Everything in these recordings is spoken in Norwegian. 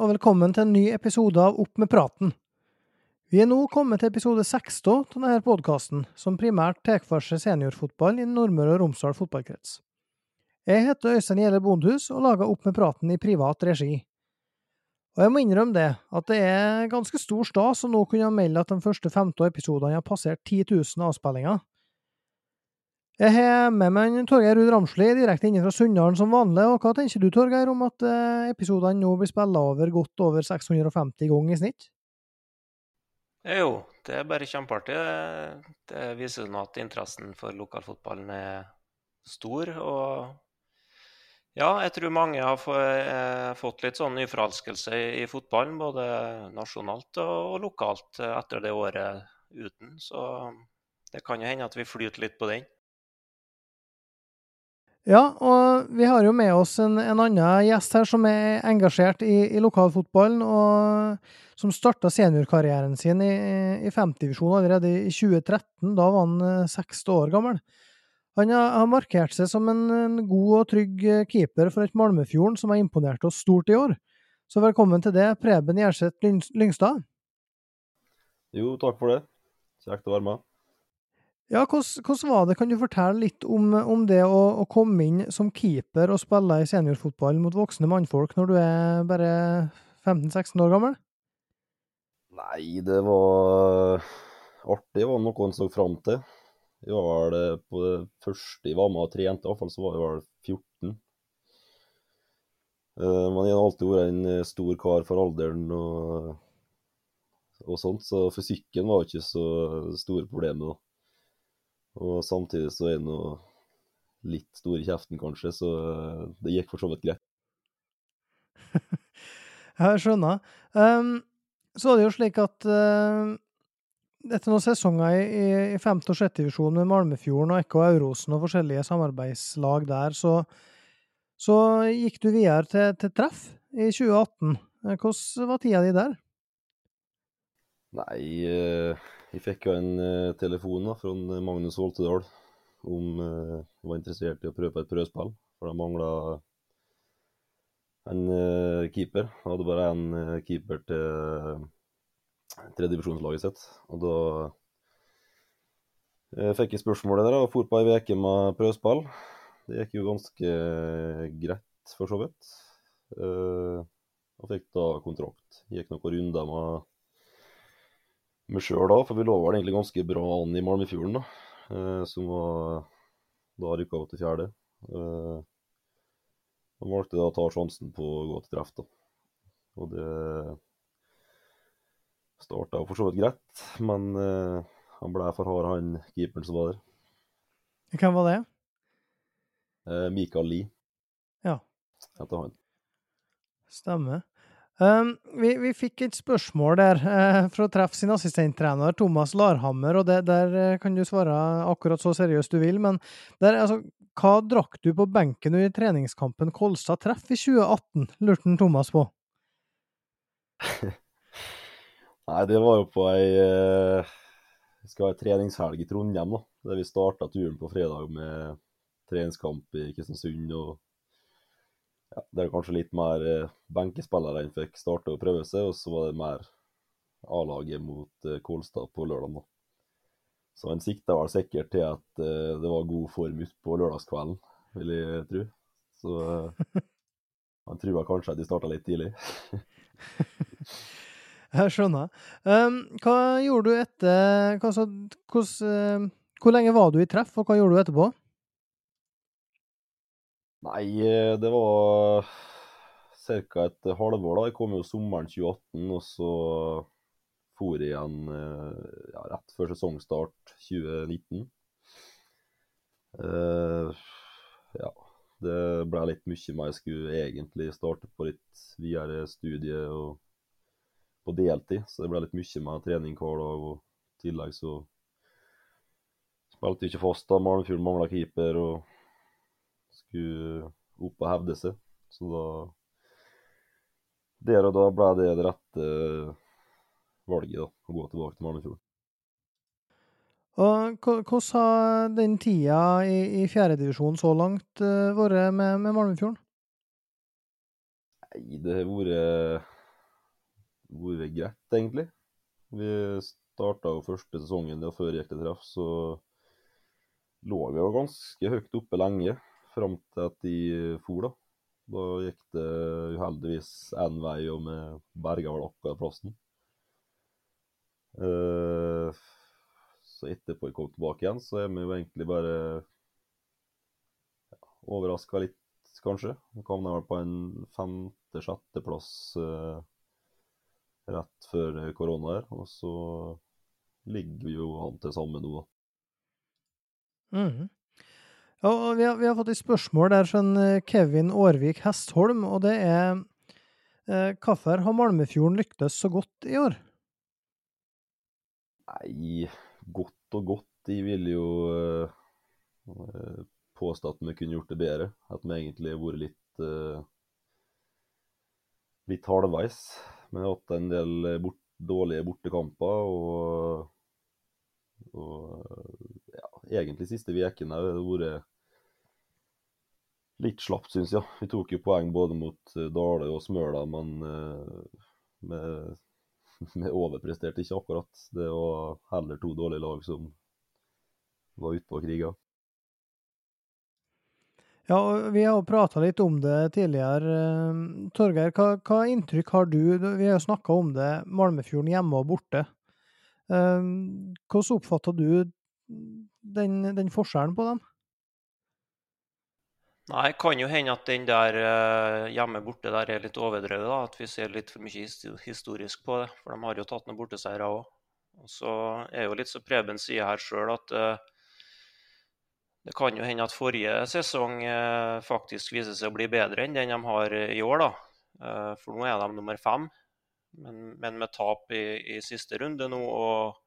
og velkommen til en ny episode av Opp med praten. Vi er nå kommet til episode 16 av denne podkasten, som primært tar for seg seniorfotball i Nordmøre og Romsdal fotballkrets. Jeg heter Øystein Gjelle Bondhus og lager Opp med praten i privat regi. Og jeg må innrømme det, at det er ganske stor stas å nå kunne melde at de første 15 episodene har passert 10 000 avspillinger. Jeg har med meg Torgeir Ruud Ramsli direkte inne fra Sunndalen som vanlig. og Hva tenker du Torgeir, om at eh, episodene nå blir spilla over godt over 650 ganger i snitt? Jo, det er bare kjempeartig. Det, viser nå at interessen for lokalfotballen er stor. Og ja, jeg tror mange har eh, fått litt sånn nyforelskelse i, fotballen, både nasjonalt og, lokalt, etter det året uten. Så det kan jo hende at vi flyter litt på den. Ja, og vi har jo med oss en, en annen gjest her som er engasjert i, i lokalfotballen, og som starta seniorkarrieren sin i, i femtedivisjon allerede i 2013. Da var han 60 eh, år gammel. Han har markert seg som en, en, god og trygg eh, keeper for et Malmefjorden som har imponert oss stort i år. Så velkommen til det, Preben Gjerseth Lyngstad. Jo, takk for det. Kjekt å være med. Ja, hvordan var det? Kan du fortelle litt om, om det å, å, komme inn som keeper og spille i seniorfotball mot voksne mannfolk når du er bare 15-16 år gammel? Nei, det var artig. Var noe en så fram til. Jeg var vel på det første jeg var med og trente, i hvert fall så var jeg vel 14. Eh, men jeg har alltid vært en stor kar for alderen og, og sånt, så fysikken var ikke så store problemet da. Og samtidig så er han nå litt stor i kjeften, kanskje, så eh, det gikk for så vidt greit. jeg skjønner. Um, så er det jo slik at uh, etter noen sesonger i, i 5. og 6. divisjon med Malmefjorden og Ekko Aurosen og forskjellige samarbeidslag der, så, så gikk du videre til, til treff i 2018. Hvordan var tida di der? Nei, uh jeg fikk jo en uh, telefon da, fra Magnus Holtedal om uh, var interessert i å prøve på et prøvespill. For de mangla en keeper. Jeg hadde bare én keeper til tredjedivisjonslaget sitt. Og da uh, fikk jeg spørsmålet der og for på ei uke med prøvespill. Det gikk jo ganske greit, for så vidt. og fikk da kontrakt. Gikk noen runder med meg sjøl da, for vi lå vel egentlig ganske bra an i Malmefjorden, da. Eh, som var da rykka opp til fjerde. Eh, og valgte da å ta sjansen på å gå til treff, da. Og det starta for så vidt greit, men eh, han ble for hard, han keeperen som var der. Hvem var det? Eh, Mikael Lie. Ja. Heter han. Stemmer. Um, vi, vi, fikk et spørsmål der uh, å treffe sin assistenttrener Thomas Larhammer, og det, der uh, kan du svare akkurat så seriøst du vil. Men der, altså, hva drakk du på benken under treningskampen Kolstad treff i 2018, lurte Thomas på. Nei, det var jo på ei uh, skal ha treningshelg i Trondheim, da. Der vi starta turen på fredag med treningskamp i Kristiansund. og ja, det er kanskje litt mer eh, benkespillere enn fikk starte og prøve seg, og så var det mer A-laget mot eh, Kolstad på lørdag. Da. Så en sikta vel sikkert til at eh, det var god form på lørdagskvelden, vil jeg tro. Så han tror kanskje at de starta litt tidlig. Jeg skjønner. Um, hva gjorde du etter hva, så, hos, uh, Hvor lenge var du i treff, og hva gjorde du etterpå? Nei, eh, det var ca. et halvår. da. Jeg kom jo sommeren 2018, og så for jeg igjen eh, ja, rett før sesongstart 2019. Uh, eh, ja, det ble litt mye mer. Jeg skulle egentlig starte på litt videre studie og på deltid, så det ble litt mye med trening hver dag. og I tillegg så spilte jeg ikke fast. da, Malmfjord mangla keeper. og skulle opp og hevde seg. Så da Der og da ble det det rette valget, da, å gå tilbake til Malmefjorden. Og Hvordan har den tida i, i fjerdedivisjon så langt uh, vært med, med Malmefjorden? Nei, det har vært vært greit, egentlig. Vi starta jo første sesongen, og før gikk til treff, så lå vi jo ganske høyt oppe lenge, fram til at de for, da. Da gikk det uheldigvis én vei, og vi berga vel akkurat plassen. Uh, så etterpå jeg kom tilbake igjen, så er vi jo egentlig bare ja, overraska litt, kanskje. Vi kom vel på en femte-sjetteplass uh, rett før korona her. Og så ligger vi jo an til samme nå, da. Mm. Ja, vi, har, vi, har, fått et spørsmål der fra eh, Kevin Årvik Hestholm, og det er eh, Hvorfor har Malmefjorden lyktes så godt i år? Nei, godt og godt. De ville jo eh, påstå at vi kunne gjort det bedre. At vi egentlig har vært litt eh, litt halvveis. Vi har hatt en del bort, dårlige bortekamper og, og ja, egentlig siste ukene har det vært litt slapt, syns jeg. Vi tok jo poeng både mot eh, Dale og Smøla, men vi, vi overpresterte ikke akkurat. Det var heller to dårlige lag som var ute på kriga. Ja, vi har prata litt om det tidligere. Eh, Torgeir, hva, hva, inntrykk har du? Vi har jo snakka om det, Malmefjorden hjemme og borte. Eh, hvordan oppfatta du den, den forskjellen på dem? Nei, kan jo hende at den der uh, hjemme borte der er litt overdrevet. da, At vi ser litt for mye historisk på det. For de har jo tatt noen borteseiere òg. Og så er jo litt så Preben sier her sjøl at uh, det kan jo hende at forrige sesong uh, faktisk viser seg å bli bedre enn den de har i år. da. for nå er de nummer fem. Men, men med tap i, i, siste runde nå og,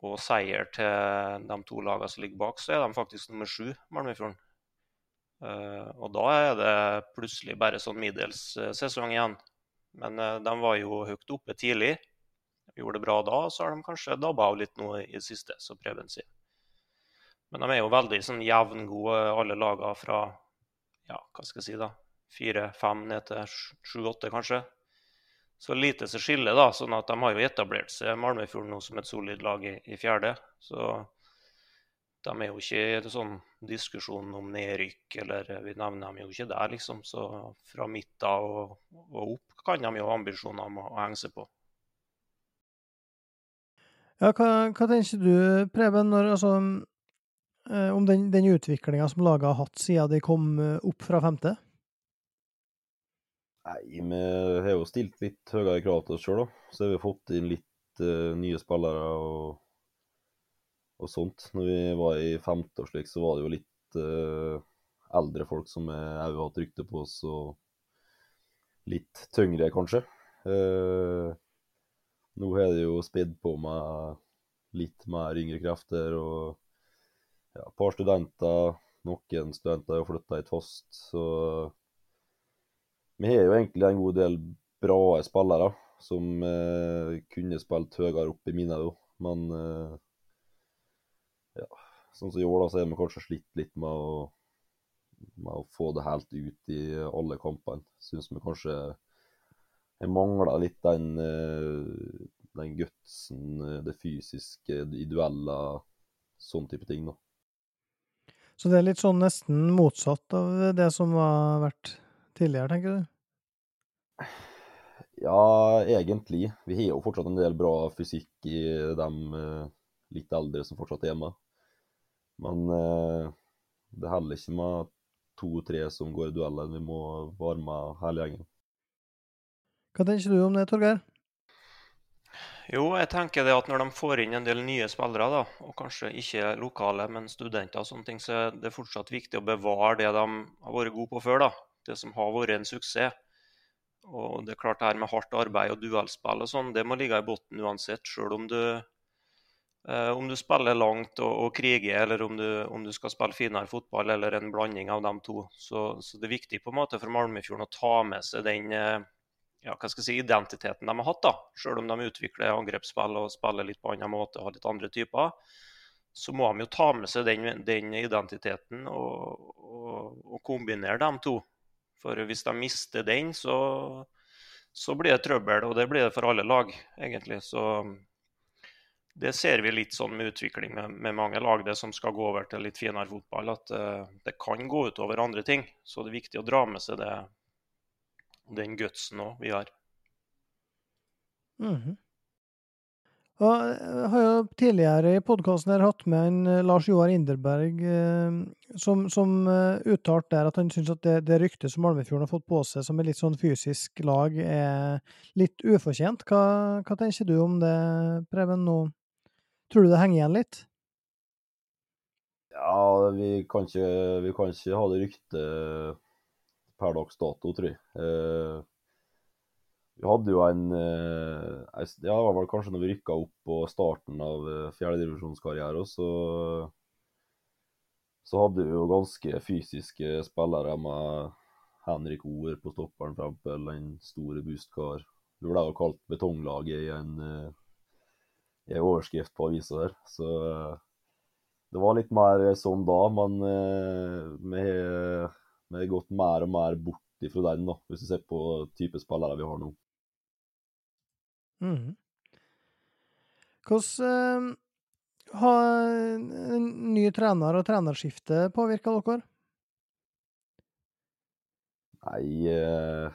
og seier til de to lagene som ligger bak, så er de faktisk nummer sju, Malmefjorden. Uh, og da er det plutselig bare sånn middels uh, sesong igjen. Men uh, de var jo høyt oppe tidlig. Gjorde det bra da, så har de kanskje dabba av litt nå i det siste, som Preben sier. Men de er jo veldig sånn jevngode, alle lagene fra ja, hva skal jeg si da, fire-fem ned til sju-åtte, kanskje. Så lite som skiller, da. sånn at de har jo etablert seg Malmöfjorden nå som et solid lag i, i fjerde. Så de er jo ikke i sånn diskusjon om nedrykk, eller vi nevner dem jo ikke der, liksom. Så fra midten og, og, opp kan de jo ha ambisjoner om å, å henge seg på. Ja, hva, hva, tenker du, Preben, når, altså, eh, om den, den utviklinga som laget har hatt siden de kom eh, opp fra femte? Nei, vi har jo stilt litt høyere krav til oss sjøl, da. Så har vi fått inn litt uh, nye spillere. og og sånt. Når vi var i femte og slik, så var det jo litt uh, eldre folk som òg hatt rykte på oss, og litt tyngre, kanskje. Uh, nå har det jo spidd på meg litt mer yngre krefter og ja, et par studenter. Noen studenter har flytta hit fast, så vi har jo egentlig en god del bra spillere som uh, kunne spilt høyere opp i mine, men uh, ja, sånn som i år, da, så er vi kanskje slitt litt med å, med å få det helt ut i alle kampene. Syns vi kanskje jeg mangler litt den, eh, den gutsen, det fysiske, i dueller, sånn type ting. da. Så det er litt sånn nesten motsatt av det som har vært tidligere, tenker du? Ja, egentlig. Vi har jo fortsatt en del bra fysikk i de eh, litt eldre som fortsatt er med. Men eh, det holder ikke med to-tre som går i duellen. Vi må være med hele gjengen. Hva tenker du om det, Torgeir? Jo, jeg tenker det at når de får inn en del nye spillere, da, og kanskje ikke lokale, men studenter, og sånne ting, så er det fortsatt viktig å bevare det de har vært gode på før. da, Det som har vært en suksess. Og det er klart det her med hardt arbeid og duellspill og sånn, det må ligge i bunnen uansett. Selv om du om du spiller langt og, og kriger, eller om du, om du, skal spille finere fotball, eller en blanding av dem to. Så, så det er viktig på en måte for Malmefjorden å ta med seg den eh, ja, si, identiteten de har hatt. da. Selv om de utvikler angrepsspill og spiller litt på annen måte og har litt andre typer, så må de jo ta med seg den, den identiteten og, og, og, kombinere dem to. For hvis de mister den, så, så blir det trøbbel. Og det blir det for alle lag, egentlig. Så det ser vi litt sånn med utvikling med, med mange lag det som skal gå over til litt finere fotball, at uh, det kan gå ut over andre ting. Så det er viktig å dra med seg det, den gutsen òg vi har. Mm -hmm. Og jeg har jo tidligere i podkasten hatt med en eh, Lars Joar Inderberg, eh, som, som uttalte der at han syns at det, det ryktet som Malmefjorden har fått på seg som et litt sånn fysisk lag, er litt ufortjent. Hva, hva tenker du om det, Preben? nå? Tror du det henger igjen litt? Ja, vi kan ikke, vi kan ikke ha det ryktet per dags dato, tror jeg. Eh, vi hadde jo en eh, Ja, det var vel kanskje når vi rykka opp på starten av eh, fjerdedivisjonskarrieren, så så hadde vi jo ganske fysiske spillere med Henrik Oer på stopperen, f.eks. en store bustkar. Vi ble jo kalt Betonglaget i en, eh, i en overskrift på avisa der. Så det var litt mer sånn da, men vi har gått mer og mer bort ifra den, da, hvis du ser på type spillere vi har nå. Mm. Hvordan uh, har ny trener og trenerskifte påvirka dere? Nei uh,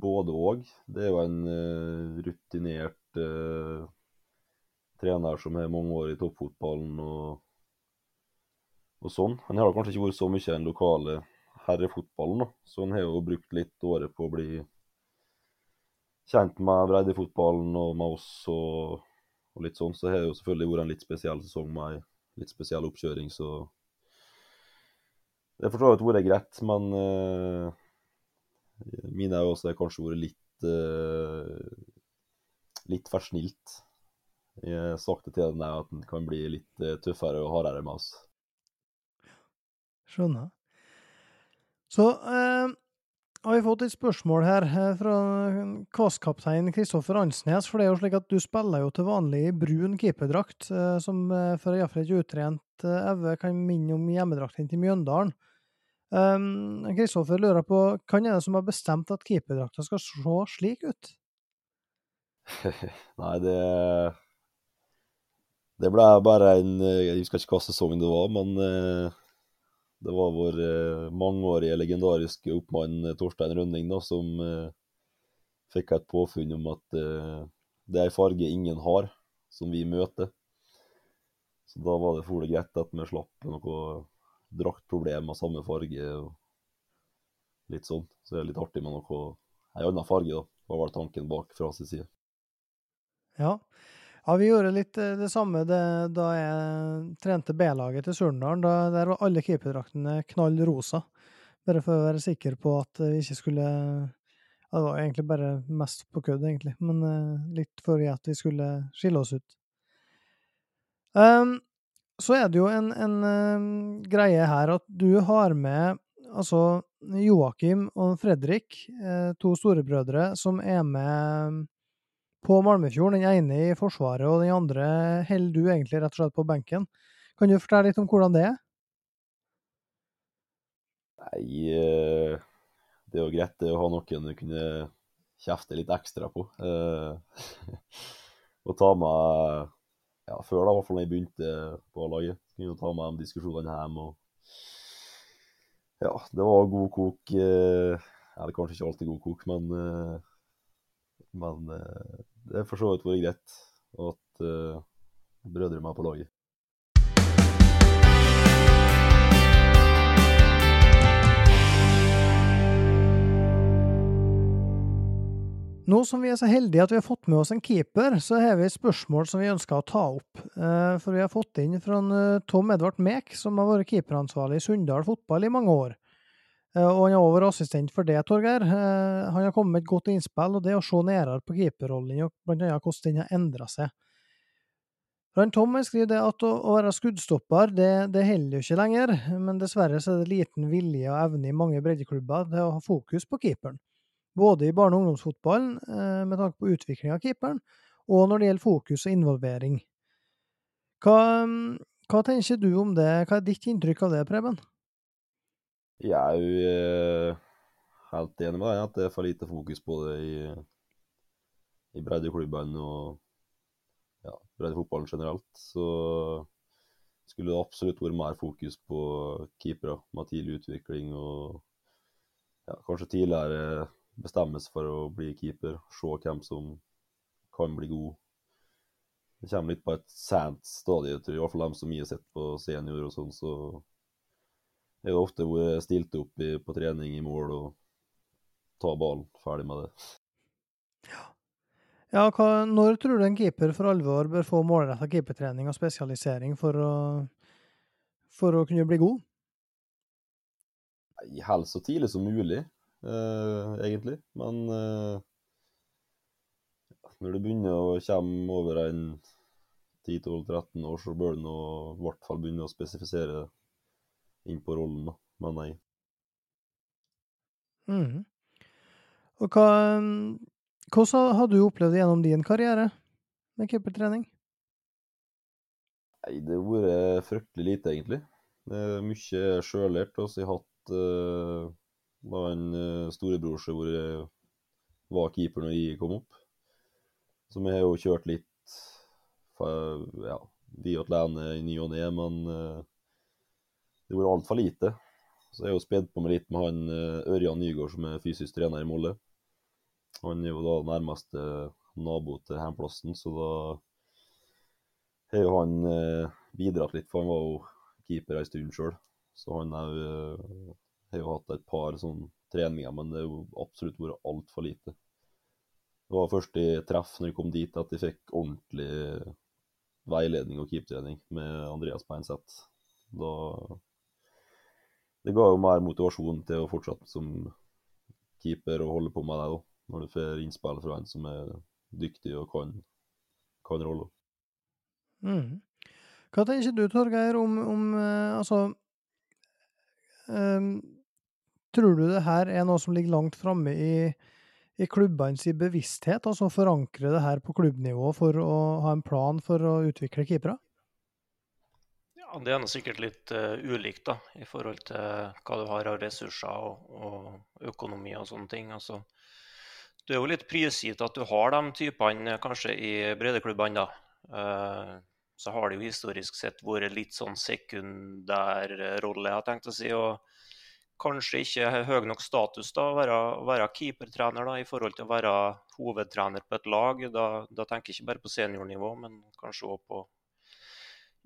Både òg. Det er jo en uh, rutinert uh, trener som har mange år i toppfotballen og, og sånn. Han har kanskje ikke vært så mye i den lokale herrefotballen, da. så han har jo brukt litt året på å bli kjent med breddefotballen og med oss og, og, litt sånn, så har det jo selvfølgelig vært en litt spesiell sesong med ei litt spesiell oppkjøring, så det har for så vidt vært greit, men uh, mine har kanskje vært litt uh, litt for snilt. Jeg snakket til den at den kan bli litt uh, tøffere og hardere med oss. Skjønner. Så eh, har vi fått et spørsmål her eh, fra KAS-kaptein Kristoffer Ansnes. For det er jo slik at du spiller jo til vanlig brun keeperdrakt, eh, som eh, for iallfall et utrent Evje kan minne om hjemmedrakten til Mjøndalen. Kristoffer lurer på hvem er det som har bestemt at keeperdrakta skal se slik ut? Nei, det Det ble bare en Jeg husker ikke hva sesong det var, men det var vår eh, mangeårige legendariske oppmann eh, Torstein Rønning da, som eh, fikk et påfunn om at eh, det er en farge ingen har, som vi møter. Så da var det for det greit at vi slapp noe draktproblem av samme farge. og litt sånn. Så det er litt artig med noe en annen farge, da. Hva var tanken bak fra sin side? Ja, ja, vi gjorde litt eh, det samme det, da jeg trente B-laget til Surndalen. Der var alle keeperdraktene knall rosa. Bare for å være sikker på at vi ikke skulle ja, Det var egentlig bare mest på kødd, egentlig. Men uh, litt for at vi skulle skille oss ut. Um, så er det jo en, en um, greie her at du har med altså Joakim og Fredrik, uh, to storebrødre, som er med på Malmefjorden. Den ene i Forsvaret, og den andre holder du egentlig rett og slett på benken. Kan du fortelle litt om hvordan det er? Nei, eh, det er jo greit det å ha noen du kunne kjefte litt ekstra på. Eh, og ta med ja, Før, da, i hvert fall da jeg begynte på laget, kunne ta med de diskusjonene hjem. og ja, det var god kok. Eh, eller kanskje ikke alltid god kok, men men det er for så vidt vært greit at uh, brødre meg på laget. Nå som vi er så heldige at vi har fått med oss en keeper, så har vi et spørsmål som vi ønsker å ta opp. Eh, for vi har fått inn fra Tom Edvard Mek, som har vært keeperansvarlig i Sunndal fotball i mange år. Eh, og han er over assistent for det, Torgeir. Eh, han har kommet med et godt innspill, og det å se nærmere på keeperrollen og annet hvordan den har endra seg. Rand Tom skriver det at å være skuddstopper, det, det, holder jo ikke lenger, men dessverre så er det liten vilje og evne i mange breddeklubber til å ha fokus på keeperen. Både i barne- og ungdomsfotballen, eh, med tanke på utvikling av keeperen, og når det gjelder fokus og involvering. Hva, hva tenker du om det, hva er ditt inntrykk av det, Preben? Jeg er jo helt enig med deg at det er for lite fokus på det i, i breddeklubbene og ja, breddefotballen generelt. Så skulle det absolutt vært mer fokus på keepere med tidlig utvikling og ja, kanskje tidligere bestemmes for å bli keeper. Se hvem som kan bli god. Det kommer litt på et sent stadie, tror jeg. Fall de som jeg har sett på senior og sånn, så er jo ofte vært stilt opp i, på trening i mål og ta ballen. Ferdig med det. Ja. ja hva, når tror du en keeper for alvor bør få målretta keepertrening og spesialisering for å, for å kunne bli god? Nei, Helst så tidlig som mulig, eh, egentlig. Men eh, når du begynner å komme over en 10-12-13 år, så bør du i hvert fall begynne å spesifisere inn på rollen, da, mener jeg. Mm. Og hva, hvordan har du opplevd det gjennom din karriere med keepertrening? Nei, det har vært fryktelig lite, egentlig. Det er mye sjøllært. Og Jeg har hatt uh, da en uh, storebror som var keeper når jeg kom opp. Så vi har jo kjørt litt for, ja, vi alene i ny og ne, men uh, det har vært altfor lite. Så jeg har jo spedd på meg litt med han uh, Ørjan Nygaard, som er fysisk trener i Molde. Han er jo da nærmeste nabo til hjemplassen, så da har jo han uh, bidratt litt, for han var jo keeper ei stund sjøl. Så han har jo hatt et par sånne treninger, men det har jo absolutt vært altfor lite. Det var først i treff når jeg kom dit at jeg fikk ordentlig veiledning og keepertrening med Andreas Beinseth. Da Det ga jo mer motivasjon til å fortsette som keeper og holde på med det, da. Når du får innspill fra en som er dyktig og kan, kan rolla. Mm. Hva tenker du, Torgeir, om, om uh, altså um, Tror du det her er noe som ligger langt framme i i klubbenes bevissthet, altså forankre det her på klubbnivå for å ha en plan for å utvikle keepere? Det er sikkert litt uh, ulikt da, i forhold til hva du har av ressurser og, og økonomi og sånne ting. Altså, det er jo litt prisgitt at du har de typene kanskje i breddeklubbene. da. Uh, så har det jo historisk sett vært litt sånn sekundær rolle, jeg tenkt å si. og kanskje ikke høy nok status da, å være, være keepertrener da, i forhold til å være hovedtrener på et lag. Da, da tenker jeg ikke bare på seniornivå, men kanskje òg på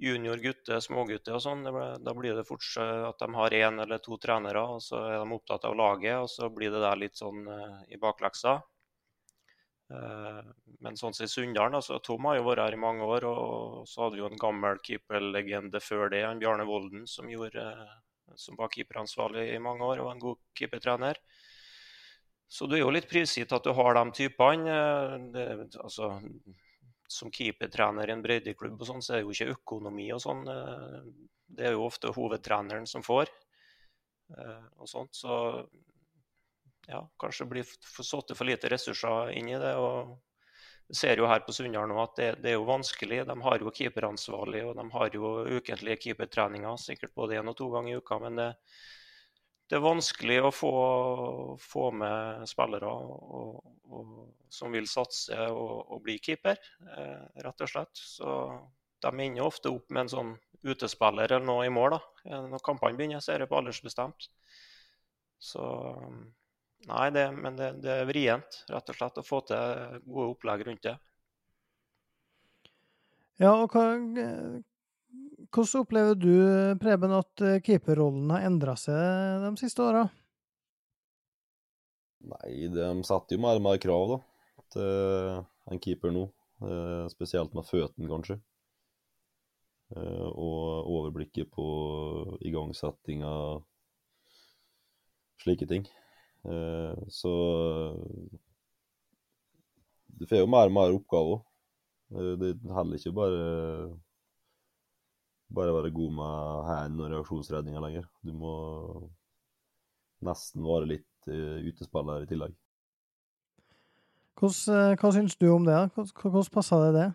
junior, gutte, smågutte og sånn. Da blir det fort at de har én eller to trenere, og så er de opptatt av laget, og så blir det der litt sånn uh, i bakleksa. Uh, men sånn som i Sunndalen, altså, Tom har jo vært her i mange år, og så hadde vi jo en gammel keeperlegende før det, han Bjarne Volden, som gjorde uh, som var keeperansvarlig i mange år og var en god keepertrener. Så du er jo litt prisgitt at du har de typene. Det, altså, som keepertrener i en breddeklubb og sånn, så er det jo ikke økonomi og sånn. Det er jo ofte hovedtreneren som får. og sånt, Så ja, kanskje blir satt for lite ressurser inn i det. og vi ser jo her på Sunndal nå at det, det, er jo vanskelig. De har jo keeperansvarlig og de har jo ukentlige keepertreninger, sikkert både én og to ganger i uka. Men det, det er vanskelig å få, få med spillere og, og, som vil satse og, og bli keeper, eh, rett og slett. Så de ender ofte opp med en sånn utespiller eller noe i mål. da. Når kampene begynner, så er det på aldersbestemt. Så Nei, det, men det, det, er vrient, rett og slett, å få til gode opplegg rundt det. Ja, og hva, hvordan opplever du, Preben, at eh, keeperrollen har endra seg de siste åra? Nei, de setter jo mer og mer krav da, til en keeper nå. Eh, spesielt med føttene, kanskje. Eh, og overblikket på igangsetting av slike ting. Eh, så du får jo mer og mer oppgaver. Eh, det holder ikke bare bare være god med hand og reaksjonsredninger lenger. Du må nesten være litt uh, utespiller i tillegg. Hvordan, hva syns du om det? Hvordan passer det det?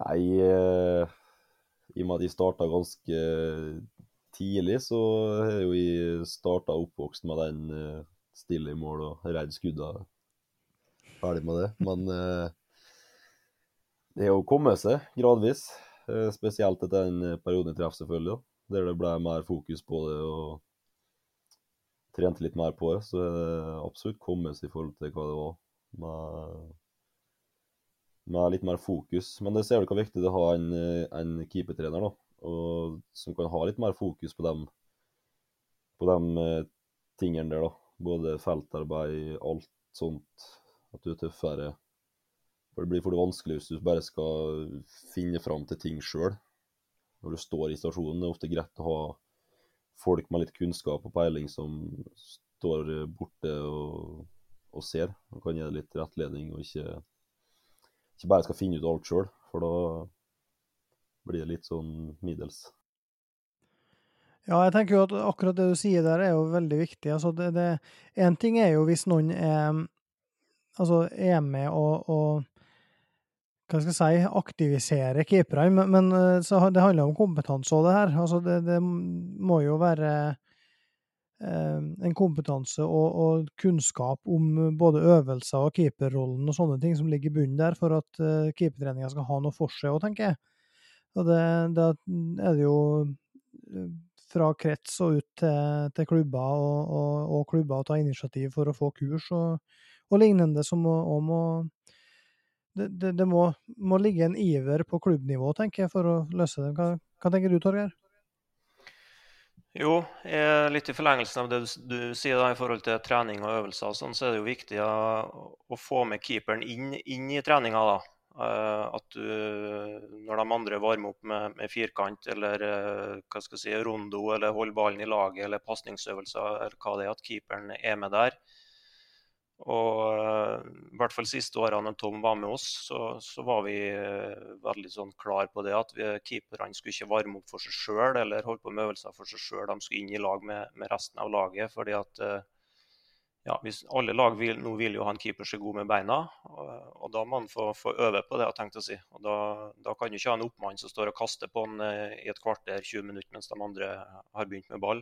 Nei, uh, i og med at jeg starta ganske tidlig så har jo jeg starta oppvokst med den uh, stille i mål og redd skudda. Ferdig med det. Men uh, det å komme seg gradvis. Uh, spesielt etter den perioden i treff, selvfølgelig. Der det ble mer fokus på det og trente litt mer på det. Så er det absolutt kommet seg i forhold til hva det var. Med, med litt mer fokus. Men det ser du hvor viktig det er å ha en, en keepertrener da, og, som kan ha litt mer fokus på de, på de tingene der. da. Både feltarbeid, alt sånt. At du er tøffere. For Det blir for det vanskelig hvis du bare skal finne fram til ting sjøl. Når du står i stasjonen. Det er ofte greit å ha folk med litt kunnskap og peiling som står borte og, og ser. Og kan gi deg litt rettledning, og ikke, ikke bare skal finne ut alt sjøl. For da blir det litt sånn middels. Ja, jeg tenker jo at akkurat det du sier der, er jo veldig viktig. Altså, det, det, en ting er jo hvis noen er, altså, er med og, og hva skal jeg si, aktivisere keeperne, men, men så det handler om kompetanse òg, det her. Altså, det, det, må jo være eh, en kompetanse og, og, kunnskap om både øvelser og keeperrollen og sånne ting som ligger i bunnen der, for at uh, keepertreninga skal ha noe for seg òg, tenker jeg. Og det, da er det jo fra krets og ut til, til klubber og, og, og, klubber å ta initiativ for å få kurs og, og lignende, som òg må Det, det, det må, må, ligge en iver på klubbnivå, tenker jeg, for å løse det. Hva, hva tenker du, Torgeir? Jo, litt i forlengelsen av det du, du sier da, i forhold til trening og øvelser, sånn, så er det jo viktig å, å få med keeperen inn, inn i treninga. da. Eh, at du, når de andre varmer opp med, med firkant eller eh, hva skal jeg si, rondo eller holder ballen i laget eller pasningsøvelser, eller er, at keeperen er med der. Og eh, i hvert fall siste årene Tom var med oss, så, så var vi veldig sånn klar på det at vi, keeperne skulle ikke varme opp for seg sjøl eller holde på med øvelser for seg sjøl. De skulle inn i lag med, med resten av laget. fordi at ja, hvis alle lag vil, nå vil jo ha en keeper som er god med beina, og, og da må han få, få, øve på det. jeg tenkte å si. Og da, da kan du ikke ha en oppmann som står og kaster på han eh, i et kvarter, 20 minutter, mens de andre har begynt med ball.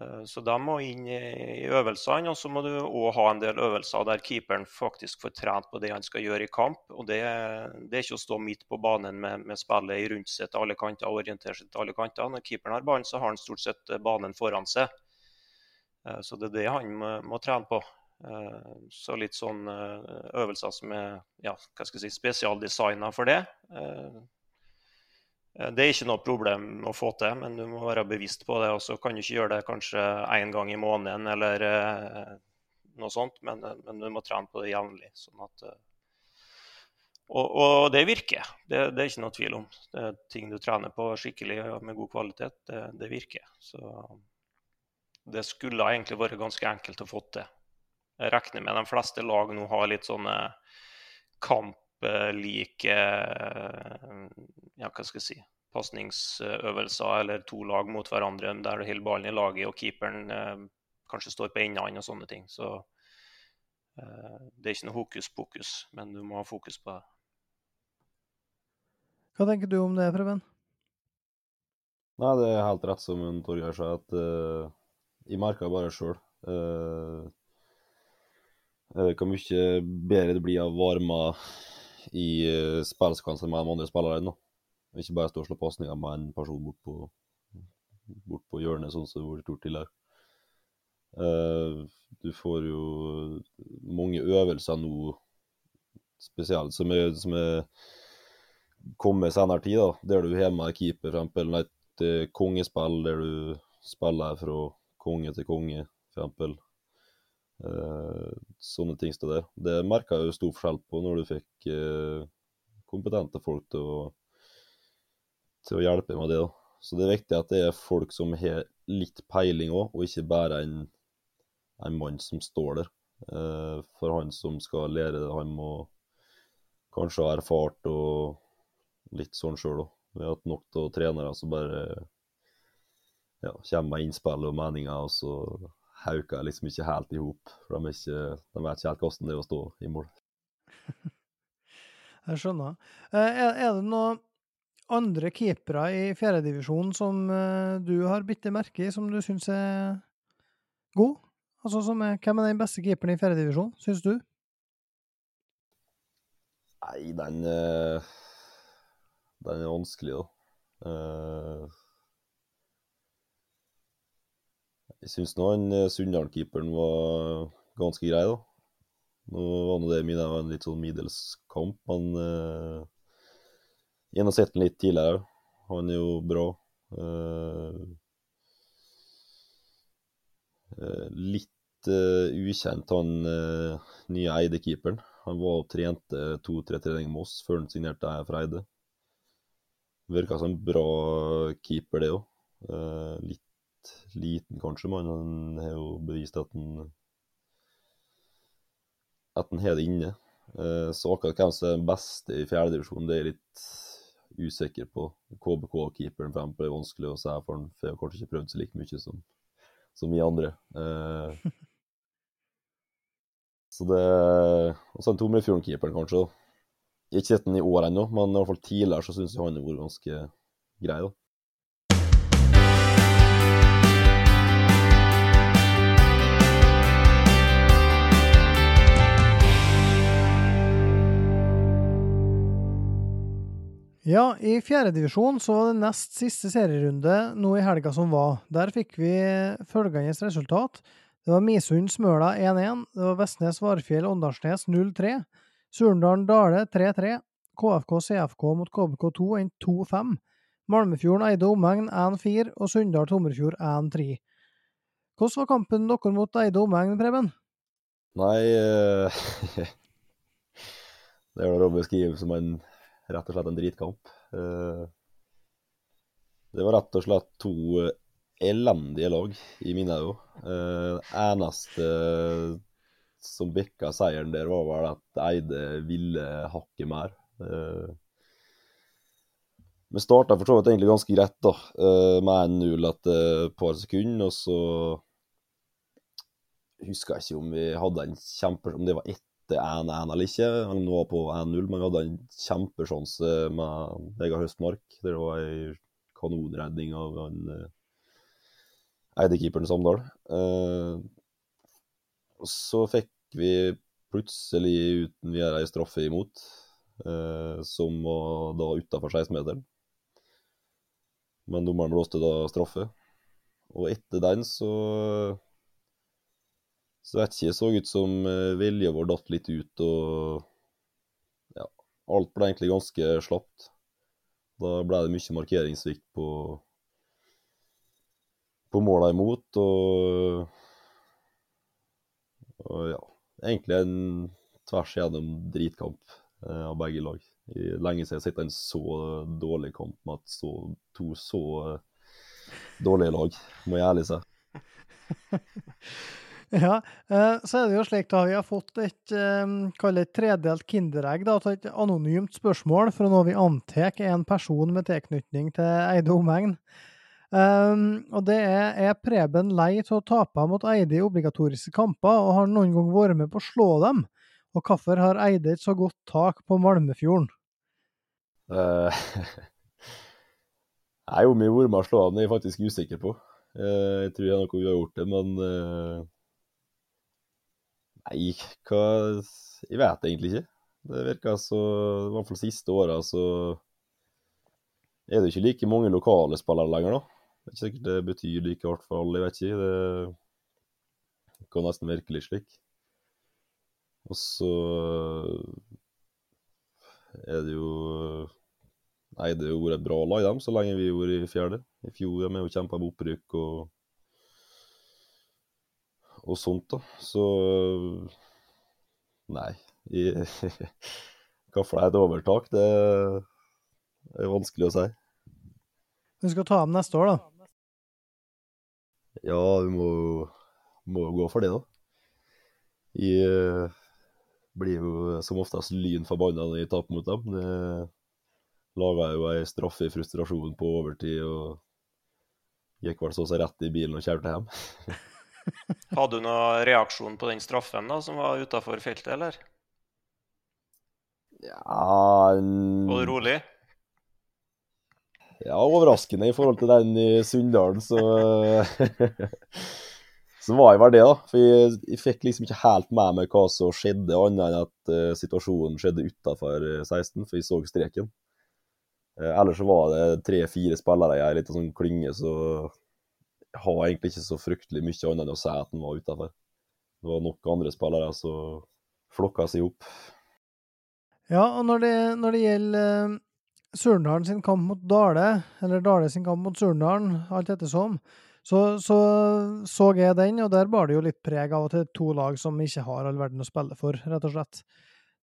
Eh, så de må inn i, øvelsene, og så må du òg ha en del øvelser der keeperen faktisk får trent på det han skal gjøre i kamp. og Det, det er ikke å stå midt på banen med, med spillet rundt seg til alle kanter og orientere seg til alle kanter. Når keeperen har ballen, så har han stort sett eh, banen foran seg. Eh, så det er det han må, må trene på. Så litt sånn øvelser som er ja, hva skal jeg si, spesialdesigna for det. Det er ikke noe problem å få til, men du må være bevisst på det. Og så kan du ikke gjøre det kanskje én gang i måneden eller noe sånt, men, men du må trene på det jevnlig. Sånn at, og, og, det virker, det, det, er ikke noe tvil om. Det er ting du trener på skikkelig og med god kvalitet, det, det virker. Så det skulle egentlig vært ganske enkelt å få til. Jeg regner med de fleste lag nå har litt sånne kamplike ja, hva skal jeg si, pasningsøvelser eller to lag mot hverandre der du holder ballen i laget og keeperen eh, kanskje står på endene og sånne ting. Så eh, det er ikke noe hokus pokus, men du må ha fokus på det. Hva tenker du om det, Preben? Nei, Det er helt rett som Torgeir sa, at uh, jeg merka bare sjøl uh, uh, hvor mye bedre det blir av varmer i spillsekvenser med de andre spillerne. Ikke bare stå og slå pasninger med en person bort på, bort på hjørnet, sånn som det har vært gjort tidligere. Uh, du får jo mange øvelser nå, spesielt, som er, som er kommet senere tid, da, der du har med keeper, f.eks. et kongespill der du spiller fra konge til konge, f.eks. Eh, sånne ting står der. Det merka jeg jo stor forskjell på når du fikk eh, kompetente folk til å, til å hjelpe med det. da. Så det er viktig at det er folk som har litt peiling òg, og ikke bare en, en, mann som står der. Eh, for han som skal lære det, han må kanskje ha erfart og litt sånn sjøl òg. Vi har hatt nok til trenere som bare ja, kommer med innspill og meninger, og så jeg liksom ikke helt i hop. De, de vet ikke helt hvordan det er å stå i mål. jeg skjønner. Eh, er, er, det noen andre keepere i fjerdedivisjon som uh, du har bitt merke i, som du syns er god? Altså, er, Hvem er den beste keeperen i fjerdedivisjon, syns du? Nei, den, uh, den er vanskelig, da. Uh, jeg syns nå han Sunndal-keeperen var ganske grei, da. Nå var nå det min var en litt sånn middels kamp, men uh, jeg har sett den litt tidligere. Han er jo bra. Uh, uh, litt uh, ukjent, han nye Eide-keeperen. Han var og trente to-tre treninger med oss før han signerte for Eide. Virka som en bra keeper, det òg. litt liten kanskje, men han har jo bevist at han at han har det inne. Så akkurat hvem som er den beste i fjerdedivisjon, det er jeg litt usikker på. KBK-keeperen for eksempel er vanskelig å si, for han har kanskje ikke prøvd så like mye som, som vi andre. Eh, så det Og så en Tomrefjorden-keeperen, kanskje. Ikke sett den i år ennå, men i hvert fall tidligere så syns jeg han har vært ganske grei. da. Ja, i fjerdedivisjon så var det nest siste serierunde nå i helga som var. Der fikk vi følgende resultat. Det var Misund Smøla 1-1. Det var Vestnes Varfjell Åndalsnes 0-3. Surndalen Dale 3-3. KFK CFK mot KBK2 enn 2-5. Malmefjorden Eide omegn 1-4 og Sunndal Tomrefjord 1-3. Hvordan var kampen dere mot Eide omegn, Preben? Nei eh, Det er vel å beskrive som en rett og slett en dritkamp. Eh, det var rett og slett to elendige lag i mine øyne. Eh, eneste som bikka seieren der, var vel at Eide ville hakket mer. Eh, vi starta for så vidt egentlig ganske greit, da, med 1-0 etter et par sekunder. Og så husker jeg ikke om vi hadde en kjempe... Om det var ett det 1-1 eller ikke. Han var på 1-0, men vi hadde en kjempesjanse med Vegard Høstmark. Det var ei kanonredning av han uh, Eide-keeperen Samdal. Uh, så fikk vi plutselig uten videre ei straffe imot, uh, som var da utafor 16-meteren. Men dommeren blåste da straffe. Og etter den så så vet ikke, det så ut som vilje var datt litt ut, og ja, alt ble egentlig ganske slapt. Da ble det mye markeringssvikt på, på måla imot, og, og ja, egentlig en tvers igjennom dritkamp uh, av begge lag. Lenge siden jeg har sett en så dårlig kamp med så, to så uh, dårlige lag, må jeg ærlig si. Ja, eh, så er det jo slik da vi har fått et kall det tredelt kinderegg da, et anonymt spørsmål fra noe vi antar er en person med tilknytning til Eide omegn. Um, og det er er Preben lei til å tape mot Eide i obligatoriske kamper, og har noen gang vært med på å slå dem? Og hvorfor har Eide et så godt tak på Malmefjorden? Uh, Nei, er jo mye å slå dem, er jeg faktisk usikker på. Uh, jeg tror det er noe vi har gjort det, men uh, Nei, hva Jeg vet egentlig ikke. Det virker så I hvert fall siste åra så er det ikke like mange lokale spillere lenger, da. Det er ikke sikkert det betyr like hardt for alle, jeg vet ikke. Det kan nesten virke litt slik. Og så er det jo Nei, det har vært et bra lag, dem, så lenge vi har vært i fjerde. I fjor har vi jo kjempa med opprykk og og sånt, da. Så Nei. I, hva et overtak, det er vanskelig å si. Du skal ta dem neste år, da? Ja, vi må, må gå for det, da. Jeg blir jo som oftest lyn forbanna når jeg taper mot dem. Det laga jo ei straffe i frustrasjon på overtid og gikk vel så seg rett i bilen og kjørte hjem. Hadde du noen reaksjon på den straffen da, som var utafor feltet, eller? Ja Var du rolig? Ja, overraskende i forhold til den i Sunndalen, så Så var jeg vel det, da. For jeg, jeg, fikk liksom ikke helt med meg hva som skjedde, annet enn at uh, situasjonen skjedde utafor 16, for jeg så streken. Uh, ellers så var det tre-fire spillere i ei lita sånn klynge, så har egentlig ikke så fryktelig mye annet enn å si at den var utafor. Det var nok andre spillere som flokka seg opp. Ja, og når det, når det gjelder uh, Surndalen sin kamp mot Dale, eller Dale sin kamp mot Surndalen, alt ettersom, så, så så jeg den, og der bar det jo litt preg av at det er to lag som ikke har all verden å spille for, rett og slett.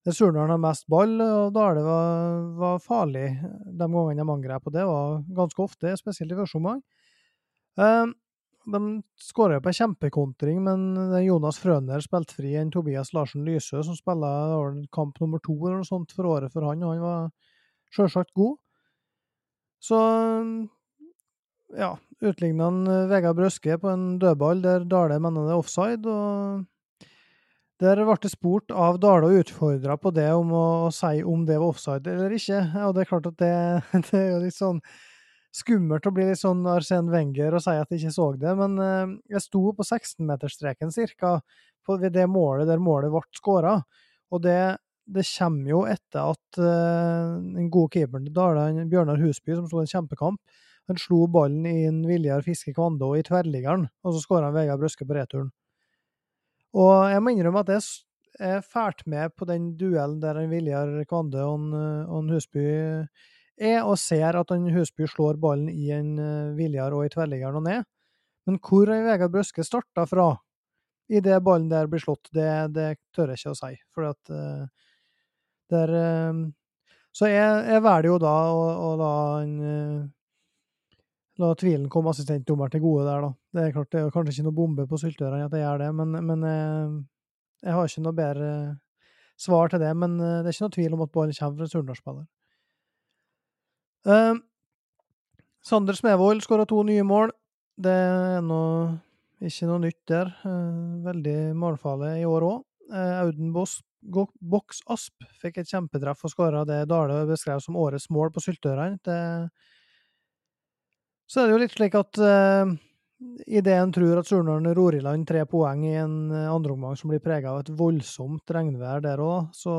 Det Surndalen har mest ball, og Dale var, var farlig de gangene de angrep, og det var ganske ofte, spesielt i første omgang. Um, de skåra på kjempekontring, men Jonas Frøner spilte fri enn Tobias Larsen Lysø, som spiller kamp nummer to eller noe sånt for året for han, og han var sjølsagt god. Så ja, utligna han Vegard Brøske på en dødball der Dale mener det er offside. og Der ble det spurt av Dale og utfordra på det om å, si om det var offside eller ikke. Og det er klart at det, det er jo litt sånn skummelt å bli litt sånn Arsen Wenger og si at jeg ikke så det, men eh, jeg sto på 16-meterstreken cirka ved det målet der målet ble skåra. Og det, det, kommer jo etter at uh, den gode keeperen til Dala, Bjørnar Husby, som sto en kjempekamp, han slo ballen i en Viljar Fiske Kvando i tverrliggeren, og så skåra Vegard Brøske på returen. Og jeg må innrømme at jeg er fælt med på den duellen der en Viljar Kvande og en, og en Husby er, og ser at han Husby slår ballen i en eh, Viljar og i tverrliggeren og ned. Men hvor er Vegard Brøske starta fra i det ballen der blir slått, det, det tør jeg ikke å si. For at uh, der uh, Så jeg, jeg velger jo da å, å la han uh, La tvilen komme assistentdommer til gode der, da. Det er klart, det er kanskje ikke noe bombe på syltørene at jeg gjør det, men, men jeg, har ikke noe bedre svar til det. Men det er ikke noe tvil om at ballen kommer fra en Surnadal-spiller. Uh, Sander Smevold skåra to nye mål. Det er noe, ikke noe nytt der. Uh, veldig målfarlig i år òg. Uh, Auden Boks Asp fikk et kjempetreff og skåra det Dale beskrev som årets mål på Syltørene. Så er det jo litt slik at uh, idet en tror at Surnadal ror i land tre poeng i en andreomgang som blir prega av et voldsomt regnvær der òg, så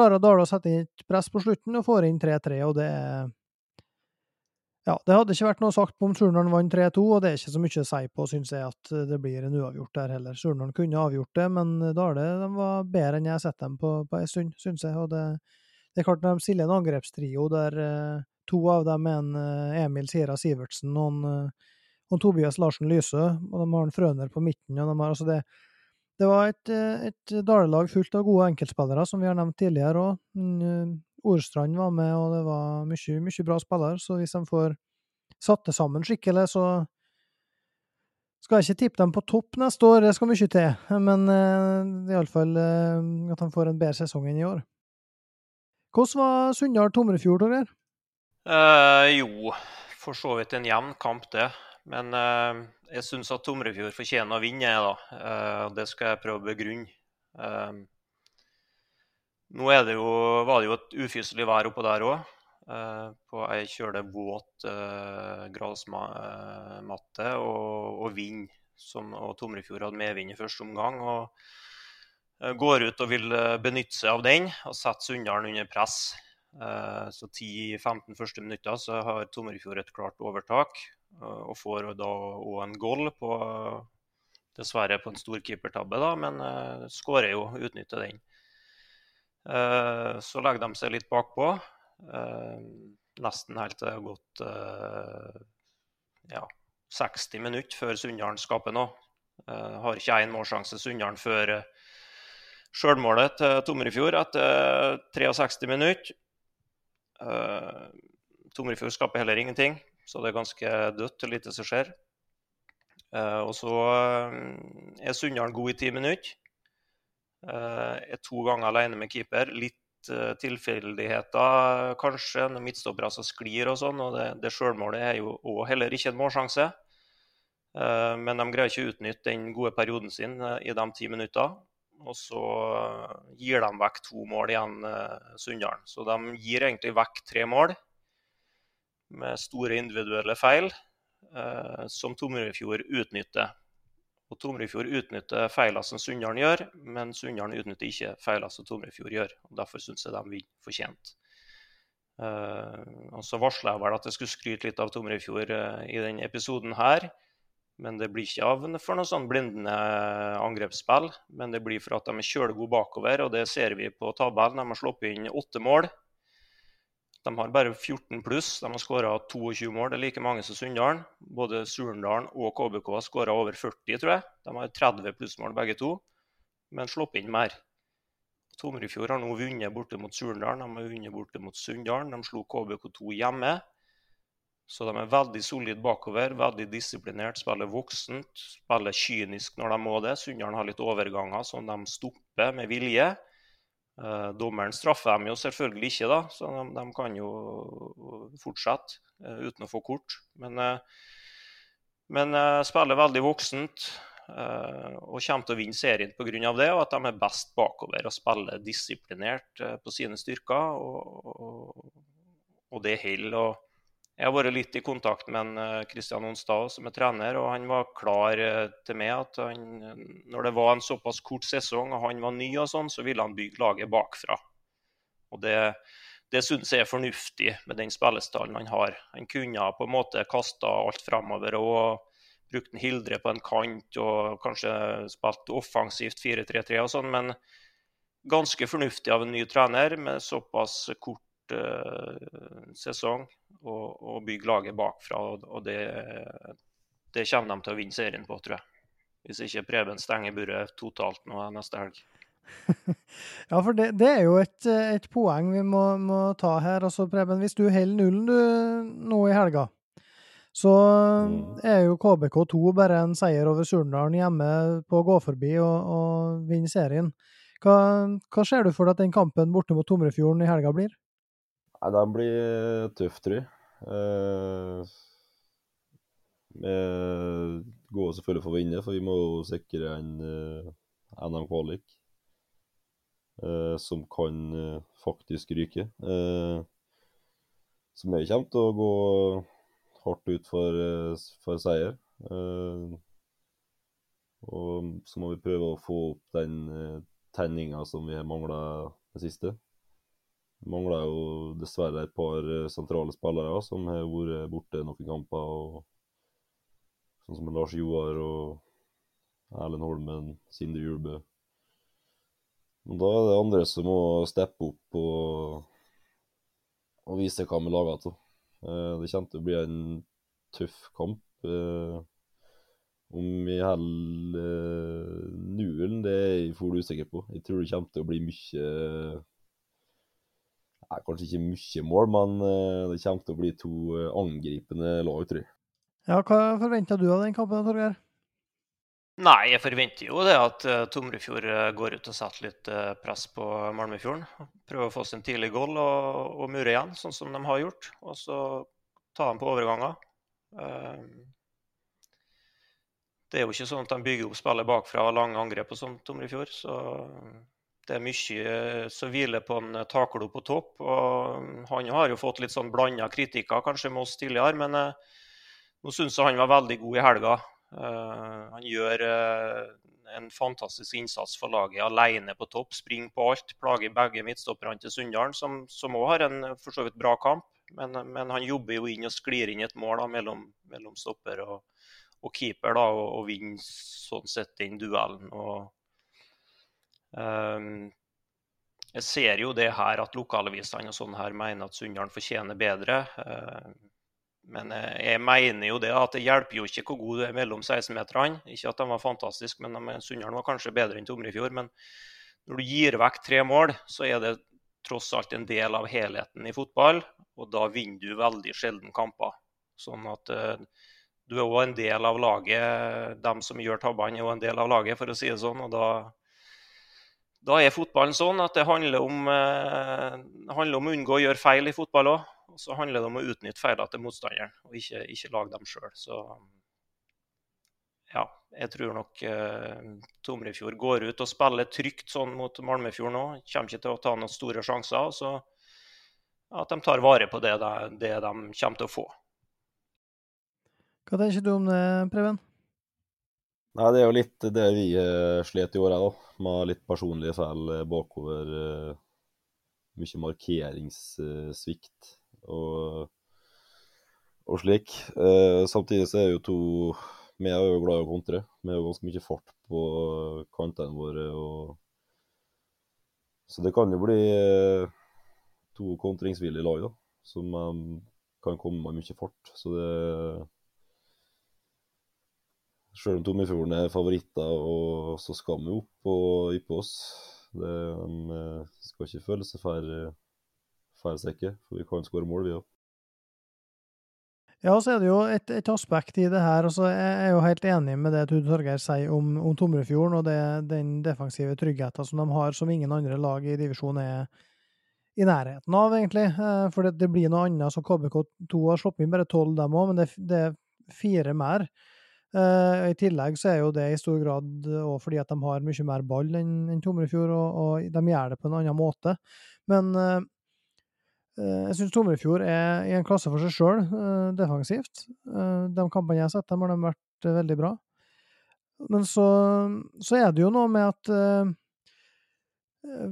klarer Dale å sette inn et press på slutten og får inn 3-3, og det ja, det hadde ikke vært noe sagt på om Surnadal vant 3-2, og det er ikke så mye å si på, syns jeg, at det blir en uavgjort der heller. Surnadal kunne avgjort det, men Dale de var bedre enn jeg har sett dem på, på en stund, syns jeg. Og det, det, er klart, når de stiller en angrepstrio der uh, To av dem er en eh, Emil Sira Sivertsen og, en, en Tobias Larsen Lysø. Og de har en Frøner på midten. og de har, altså det, det var et, eh, et Dale-lag fullt av gode enkeltspillere, som vi har nevnt tidligere òg. Mm, Orstrand var med, og det var mye, mye bra spillere. Så hvis de får satt det sammen skikkelig, så skal jeg ikke tippe dem på topp neste år, det skal mye til. Men uh, iallfall uh, at de får en bedre sesong enn i år. Hvordan var Sunndal Tomrefjord, Torgeir? Uh, jo, for så vidt en jevn kamp, det. Men uh, jeg syns at Tomrefjord fortjener å vinne, da. Uh, det skal jeg prøve å begrunne. nå det jo, var det jo et ufyselig vær oppå der òg. på ei kjølig våt grasmatte og, og vind. Som, og Tomrefjord hadde medvind i første omgang. og Går ut og vil benytte seg av den og sette Sunndalen under press. Så 10-15 første minutter så har Tomrefjord et klart overtak. Eh, og får da òg en goal på Dessverre på en stor keepertabbe, da, men uh, skårer jo, utnytter den. Uh, så legger de seg litt bakpå. Uh, nesten helt til det har gått uh, ja, 60 minutter før Sunndalen skaper noe. har ikke én målsjanse Sunndalen før uh, sjølmålet til Tomrefjord etter 63 minutter. Tomrefjord skaper heller ingenting, så det er ganske dødt og lite som skjer. Uh, og så uh, er Sunndalen god i ti minutter. Uh, er to ganger alene med keeper. Litt tilfeldigheter kanskje, når midtstoppere altså sklir og sånn. Og det, det sjølmålet er jo òg heller ikke en målsjanse. men de greier ikke å utnytte den gode perioden sin i de ti minuttene. Og så gir de vekk to mål igjen, Sunndalen. Så de gir egentlig vekk tre mål. Med store individuelle feil eh, som Tomrefjord utnytter. Og Tomrefjord utnytter feilene som Sunndalen gjør, men Sunndalen utnytter ikke feilene som Tomrefjord gjør. og Derfor syns jeg de vinner fortjent. Eh, og Så varsla jeg vel at jeg skulle skryte litt av Tomrefjord eh, i denne episoden her. Men det blir ikke av for noe sånn blindende angrepsspill. Men det blir for at de er kjølgode bakover, og det ser vi på tabellen. De har sluppet inn åtte mål. De har bare 14 pluss. De har skåra 22 mål. Det er like mange som Sunndalen. Både Surndalen og KBK har skåra over 40, tror jeg. De har 30 plussmål begge to, men sluppet inn mer. Tomrefjord har nå vunnet borte mot Surndalen, de har vunnet borte mot Sunndalen. De slo KBK2 hjemme. Så de er veldig solide bakover, veldig disiplinert, spiller voksent, spiller kynisk når de må det. Sunndalen har litt overganger som de stopper med vilje. Eh, dommeren straffer dem jo selvfølgelig ikke, da, så de, de kan jo fortsette eh, uten å få kort. Men, eh, men spiller veldig voksent og kommer til å vinne serien pga. det, og at de er best bakover og spiller disiplinert på sine styrker. Og, og, og det holder. Jeg har vært litt i kontakt med Kristian eh, Onstad som er trener, og han var klar eh, til meg at han, når det var en såpass kort sesong og han var ny, og sånn, så ville han bygge laget bakfra. Og Det, det syns jeg er fornuftig med den spillestallen han har. Han kunne på en måte kasta alt framover og brukt en Hildre på en kant og kanskje spilt offensivt 4-3-3 og sånn, men ganske fornuftig av en ny trener med såpass kort sesong og, og, bygge laget bakfra. og det, det, kommer de til å vinne serien på, tror jeg. Hvis ikke Preben stenger buret totalt nå neste helg. ja, for det, det, er jo et, et poeng vi må, må, ta her. Altså, Preben, hvis du holder nullen du, nå i helga, så er jo KBK2 bare en seier over Surnadalen hjemme på å gå forbi og, og vinne serien. Hva, hva ser du for deg at den kampen borte mot Tomrefjorden i helga blir? Nei, Den blir tøff, tror jeg. Eh, vi går selvfølgelig for å vinne, for vi må jo sikre en eh, NM-kvalik. Eh, som kan eh, faktisk ryke. Eh, så vi kommer til å gå hardt ut for, eh, for seier. og så må vi prøve å få opp den tenninga som vi har mangla det siste. Mangler jo dessverre et par eh, sentrale spillere som har vært borte noen kamper. og Sånn som Lars Joar og Erlend Holmen, Sinde Julbø. Men da er det andre som må steppe opp og, og vise hva vi lager til. Eh, det kommer til å bli en tøff kamp. Eh, om vi holder nullen, det er jeg for usikker på. Jeg tror det kommer til å bli mye er kanskje ikke mye mål, men eh, det kommer til å bli to eh, angripende lag, tror jeg. Ja, Hva forventer du av den kampen, Torgeir? Nei, jeg forventer jo det at uh, Tomrefjord går ut og setter litt press på Malmefjorden. Prøver å få sin en tidlig goal og, og, mure igjen, sånn som de har gjort. Og så ta dem på overganger. Uh, det er jo ikke sånn at de bygger opp spillet bakfra og lange angrep og sånn Tomrefjord. Så det er mye som hviler på en Taklo på topp. og Han har jo fått litt sånn blanda kritikker kanskje med oss tidligere, men eh, nå syns jeg han var veldig god i helga. Eh, han gjør eh, en fantastisk innsats for laget alene på topp. Springer på alt. Plager begge midtstopperne til Sunndalen, som også har en for så vidt bra kamp. Men, men, han jobber jo inn og sklir inn et mål da, mellom, mellom stopper og, og keeper da, og, og vinner sånn sett den duellen. og jeg ser jo det her at lokalavisene og sånn her mener at Sunndalen fortjener bedre. Ehm, men jeg mener jo det at det hjelper jo ikke hvor god du er mellom 16-meterne. Ikke at de var fantastiske, men Sunndalen var kanskje bedre enn Tomrefjord. Men når du gir vekk tre mål, så er det tross alt en del av helheten i fotball. Og da vinner du veldig sjelden kamper. Sånn at uh, du er òg en del av laget. De som gjør tabbene, er òg en del av laget, for å si det sånn. Og da, da er fotballen sånn at det handler om, eh, handler om å unngå å gjøre feil i fotball òg. Og så handler det om å utnytte feilene til motstanderen, og ikke, ikke lage dem sjøl. Så ja, jeg tror nok eh, Tomrefjord går ut og spiller trygt sånn mot Malmefjord nå. Kommer ikke til å ta noen store sjanser. Så at de tar vare på det de, det de kommer til å få. Hva tenker du om det, Preben? Nei, Det er jo litt det vi uh, slet i år òg, med litt personlige feil bakover. Uh, mye markeringssvikt og, og slik. Samtidig så er jo to Vi er jo glad i å kontre. Vi har jo ganske mye fart på kantene våre. og Så det kan jo bli to kontringsvillige lag da, som kan komme med mye fart. Så det Sjøl om Tomifjorden er favoritter, og så skal vi opp og yppe oss. Det, de skal ikke føle seg færre for vi kan skåre mål, vi òg. Ja, så er det jo et, et, aspekt i det her. og Jeg er jo helt enig med det Tude Torgeir sier om, om Tomrefjorden og det, den defensive tryggheten som de har, som ingen andre lag i divisjonen er i nærheten av, egentlig. Eh, for det, det blir noe annet. så KBK2 har sluppet inn bare tolv, dem òg, men det, det, er fire mer. Uh, I tillegg så er jo det i stor grad òg fordi at de har mye mer ball enn en Tomrefjord, og, de gjør det på en annen måte. Men uh, jeg syns Tomrefjord er i en klasse for seg sjøl, defensivt. de kampene jeg har sett dem, har de vært veldig bra. Men så, så, er det jo noe med at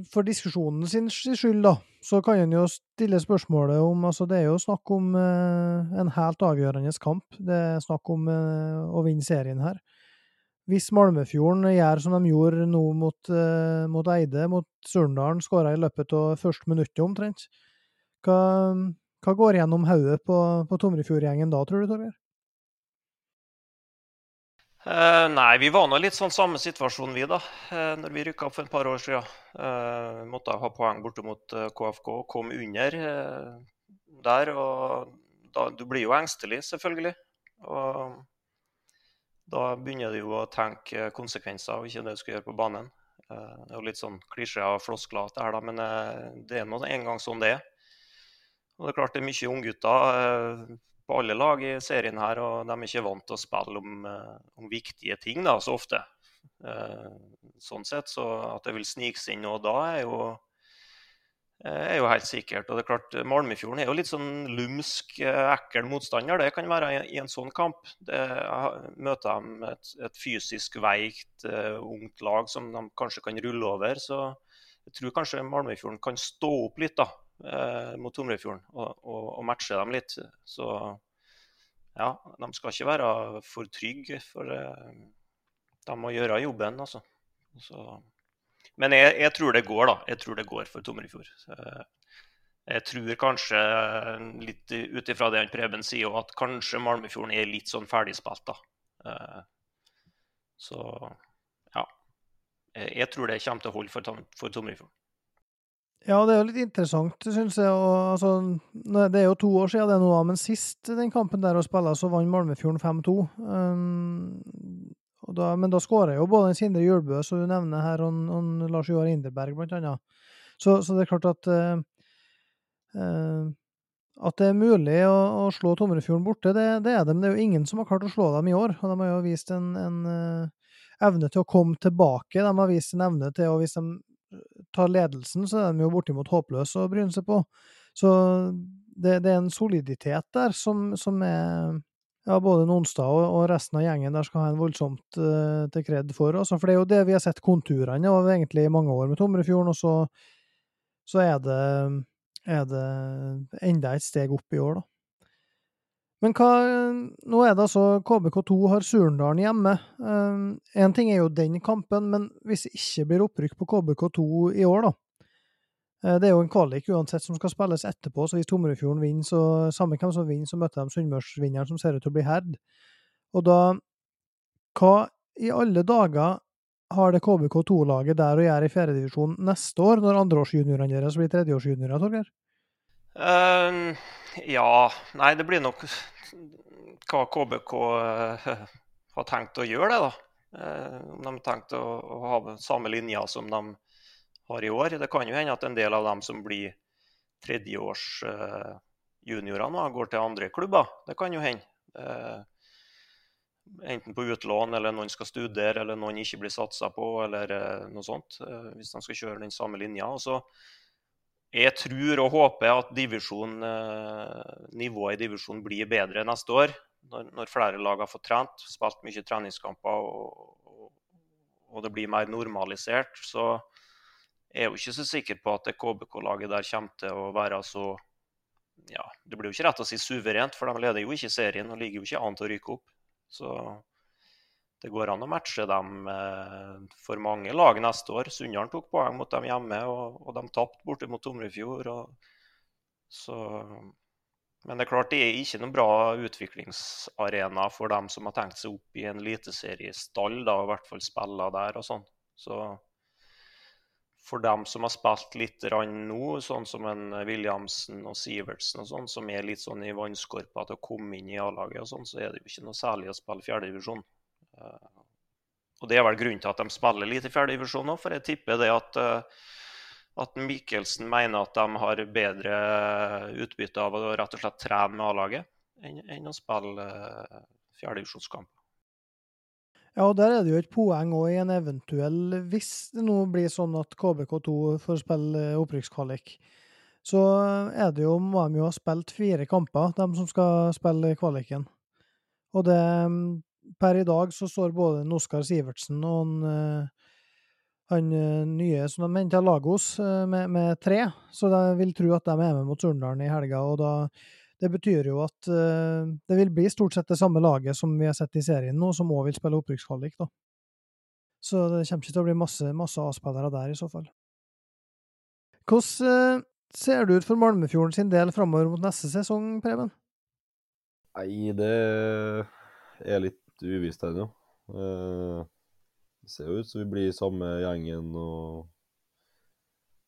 for diskusjonen sin skyld, da, så kan en jo stille spørsmålet om altså Det er jo snakk om eh, en helt avgjørende kamp. Det er snakk om eh, å vinne serien her. Hvis Malmefjorden gjør som de gjorde nå mot, eh, mot Eide, mot Surndalen, skåra i løpet av første minuttet omtrent, hva, hva går gjennom hodet på, på Tomrefjordgjengen da, tror du, Torgeir? Uh, nei, vi var nå litt sånn samme situasjon, vi, da. Uh, når vi rykka opp for et par år siden. Uh, måtte ha poeng borte mot KFK kom under der. Og da, du blir jo engstelig, selvfølgelig. Og da begynner du jo å tenke konsekvenser og ikke det du skal gjøre på banen. det er jo litt sånn klisjé og floskler, det her, da, men det er nå en gang sånn det er. Og det er klart det er mye unggutter på alle lag i serien her, og de er ikke vant til å spille om, eh, om viktige ting da, så ofte. Eh, sånn sett, så at det vil snike seg inn nå da, er jo, eh, er jo helt sikkert. Og det er klart, Malmefjorden er jo litt sånn lumsk, ekkel motstander. Det kan være i en sånn kamp. Det, møter de et, et fysisk veikt, ungt lag som de kanskje kan rulle over. Så jeg tror kanskje Malmefjorden kan stå opp litt, da eh, mot Tomrefjorden og, og, og, matche dem litt. Så ja, de skal ikke være for trygge, for eh, de må gjøre jobben, altså. Så, men jeg, jeg, tror det går, da. Jeg tror det går for Tomrefjord. Jeg tror kanskje, litt ut ifra det Preben sier, at kanskje Malmefjorden er litt sånn ferdigspilt, da. Eh, så ja. Jeg tror det kommer til å holde for, for Tomrefjorden. Ja, det er jo litt interessant, syns jeg. Og, altså, det er jo to år siden det nå, men sist den kampen der å spille, så vant Malmefjorden 5-2. Um, men da skåra jo både Sindre Julbø, som du nevner her, og, og Lars Joar Inderberg, blant annet. Så, så, det er klart at uh, uh, at det er mulig å, å slå Tomrefjorden borte, det, det, er det. Men det er jo ingen som har klart å slå dem i år. Og de har jo vist en, en uh, evne til å komme tilbake. De har vist en evne til å, hvis de tar ledelsen, så er de jo bortimot håpløse å bryne seg på. Så det, det, er en soliditet der som, som er ja, både Nonstad og, og, resten av gjengen der skal ha en voldsomt uh, til kred for. Altså, for det er jo det vi har sett konturene av egentlig i mange år med Tomrefjorden, og så, så er, det, er det enda et steg opp i år, da. Men hva Nå er det altså KBK2 har Surndalen hjemme. Én ehm, ting er jo den kampen, men hvis det ikke blir opprykk på KBK2 i år, da eh, Det er jo en kvalik uansett som skal spilles etterpå, så hvis Tomrefjorden vinner, så samme hvem som vinner, så møter de Sunnmørsvinneren som ser ut til å bli herd. Og da Hva i alle dager har det KBK2-laget der å gjøre i fjerdedivisjon neste år, når andreårsjuniorene deres blir tredjeårsjuniorer, Torgeir? Uh, ja Nei, det blir nok hva KBK uh, eh, har tenkt å gjøre, det, da. Uh, de har tenkt å, å, ha samme linja som de har i år. Det kan jo hende at en del av dem som blir tredjeårs nå, går til andre klubber. Det kan jo hende. enten på utlån, eller noen skal studere, eller noen ikke blir satsa på, eller noe sånt. hvis de skal kjøre den samme linja. Og så jeg tror og håper at divisjon, nivået i divisjonen blir bedre neste år. Når, når, flere lag har fått trent, spilt mye treningskamper og, og det blir mer normalisert, så jeg er jo ikke så sikker på at KBK-laget der kommer til å være så ja, Det blir jo ikke rett å si suverent, for de leder jo ikke serien og ligger jo ikke an til å rykke opp. Så det går an å matche dem eh, for mange lag neste år. Sunndalen tok poeng mot dem hjemme, og, og de tapte borte mot Tomrefjord. Så, men det er klart det er ikke noen bra utviklingsarena for dem som har tenkt seg opp i en eliteseriestall, og i hvert fall spille der og sånn. Så for dem som har spilt litt nå, sånn som en Williamsen og Sivertsen, og sånn, som er litt sånn i vannskorpa til å komme inn i A-laget, og sånn, så er det jo ikke noe særlig å spille fjerdedivisjon. Og Det er vel grunnen til at de spiller litt i fjerdedivisjon nå, for jeg tipper det at, uh, at Mikkelsen mener at de har bedre utbytte av å rett og slett trene med A-laget enn, enn, å spille fjerdedivisjonskamp. Ja, og der er det jo et poeng òg i en eventuell Hvis det nå blir sånn at KBK2 får spille opprykkskvalik, så er det jo, må de jo ha spilt fire kamper, de som skal spille kvaliken. Og det Per i dag så står både Oskar Sivertsen og han, eh, eh, nye som de henta Lagos, eh, med, med, tre. Så jeg vil tro at de er med mot Surndalen i helga. og da det betyr jo at det vil bli stort sett det samme laget som vi har sett i serien nå, som òg vil spille opprykkskvalik, da. Så det kommer ikke til å bli masse, masse A-spillere der, i så fall. Hvordan ser det ut for Malmefjorden sin del framover mot neste sesong, Preben? Nei, det er litt uvisst ennå. Uh, det ser jo ut som vi blir samme gjengen og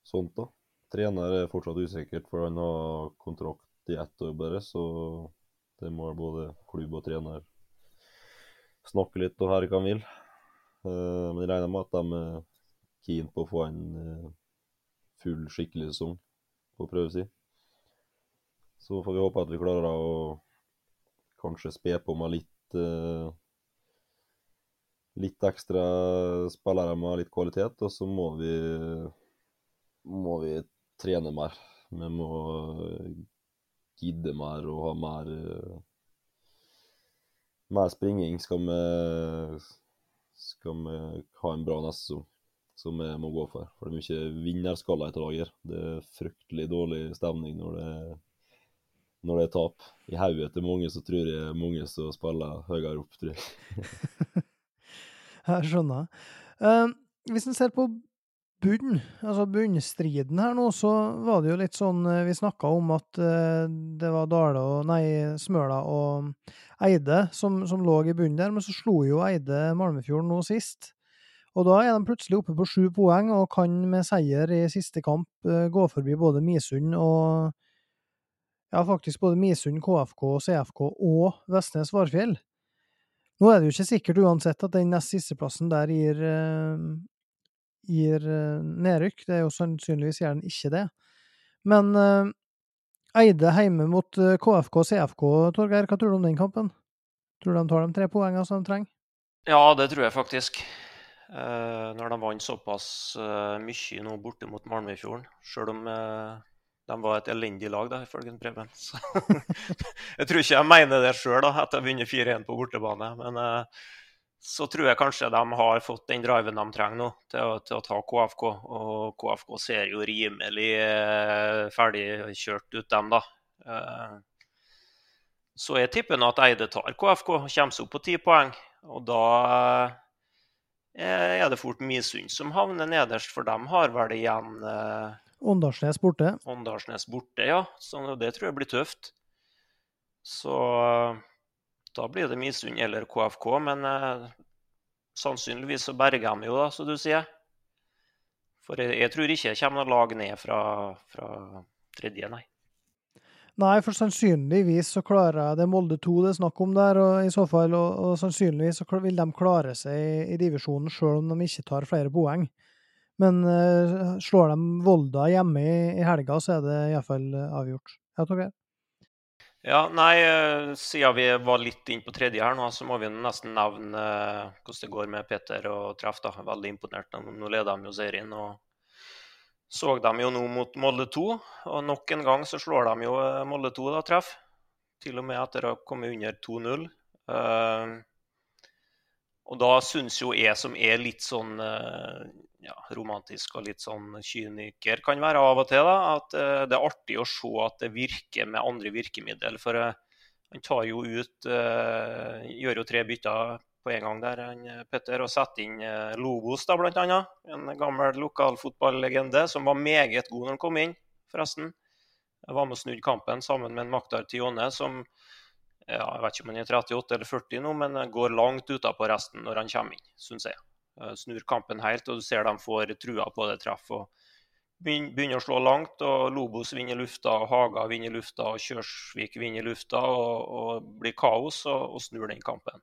sånt, da. Trener er fortsatt usikkert, for han har kontrakt i ett år bare, så det må både klubb og trener snakke litt og høre hva han vil. Uh, men jeg regner med at de er keen på å få en uh, full, skikkelig sesong på prøve si. Så får vi håpe at vi klarer å kanskje spe på med litt litt ekstra spillere med litt kvalitet, og så må vi må vi trene mer. Vi må gidde mer og ha mer mer springing skal vi, skal vi ha en bra neste sesong, som vi må gå for. For det er mye vinnerskaller i laget. Det er fryktelig dårlig stemning når det, når det er tap. I hodet til mange så tror jeg mange som spiller høyere opp, tror jeg. jeg skjønner. Uh, hvis en ser på bunn, altså bunnstriden her nå, så var det jo litt sånn eh, Vi snakka om at uh, det var Dale og Nei, Smøla og Eide som, som, lå i bunnen der, men så slo jo Eide Malmefjorden nå sist. Og da er de plutselig oppe på sju poeng og kan med seier i siste kamp uh, gå forbi både Misund og Ja, faktisk både Misund, KFK, CFK og Vestnes Varfjell. Nå er det jo ikke sikkert uansett at den nest siste plassen der gir uh, gir eh, nedrykk. Det er jo sannsynligvis gjør den ikke det. Men uh, Eide hjemme mot KFK og CFK, Torgeir, hva tror du om den kampen? Tror du de tar de tre poengene som de trenger? Ja, det tror jeg faktisk. Når de vant såpass mye nå borte mot Malmöfjorden, Selv om de var et elendig lag, da, ifølge Preben. jeg tror ikke jeg mener det sjøl, etter å vinne 4-1 på bortebane. Men så tror jeg kanskje de har fått den driven de trenger nå til å, til å ta KFK. Og KFK ser jo rimelig eh, ferdigkjørt ut, dem, da. Eh, så jeg tipper nå at Eide tar KFK og kommer seg opp på ti poeng. Og da eh, er det fort Misund som havner nederst, for de har vel igjen eh, Åndalsnes borte. Åndalsnes borte, ja. Så det tror jeg blir tøft. Så da blir det Misund eller KFK, men eh, sannsynligvis så berger de jo, da, som du sier. For jeg, jeg tror ikke det kommer noe lag ned fra, fra, tredje, nei. Nei, for sannsynligvis så klarer det Molde 2 det er snakk om der, og i så fall, og, og sannsynligvis så vil de klare seg i, i divisjonen sjøl om de ikke tar flere poeng. Men uh, slår de Volda hjemme i, i helga, så er det iallfall avgjort. Ja, Torgeir? Ja, nei, eh, Siden vi var litt inn på tredje her nå, så må vi nesten nevne hvordan det går med Peter og Treff. da. Veldig imponert. Nå leder de jo serien. og så de jo nå mot Molde 2, og nok en gang så slår de jo eh, Molde 2 da treff. Til og med etter å ha kommet under 2-0. Uh, og da syns jo jeg som er litt sånn uh, ja, romantisk og litt sånn kyniker kan være av og til, da, at uh, det er artig å se at det virker med andre virkemiddel. For han tar jo ut Gjør jo tre bytter på en gang der, han, Petter, og setter inn Lobos, da, blant annet. En gammel lokalfotballegende som var meget god når han kom inn, forresten. Jeg var med og snudde kampen sammen med en Maktar Tione, som ja, jeg vet ikke om han er 38 eller 40 nå, men går langt utapå resten når han kommer inn, syns jeg. Snur kampen helt, og du ser de får trua på det treffet. Begynner å slå langt, og Lobos vinner lufta, og Haga vinner lufta, og Kjørsvik vinner lufta, og, og blir kaos, og, og snur den kampen.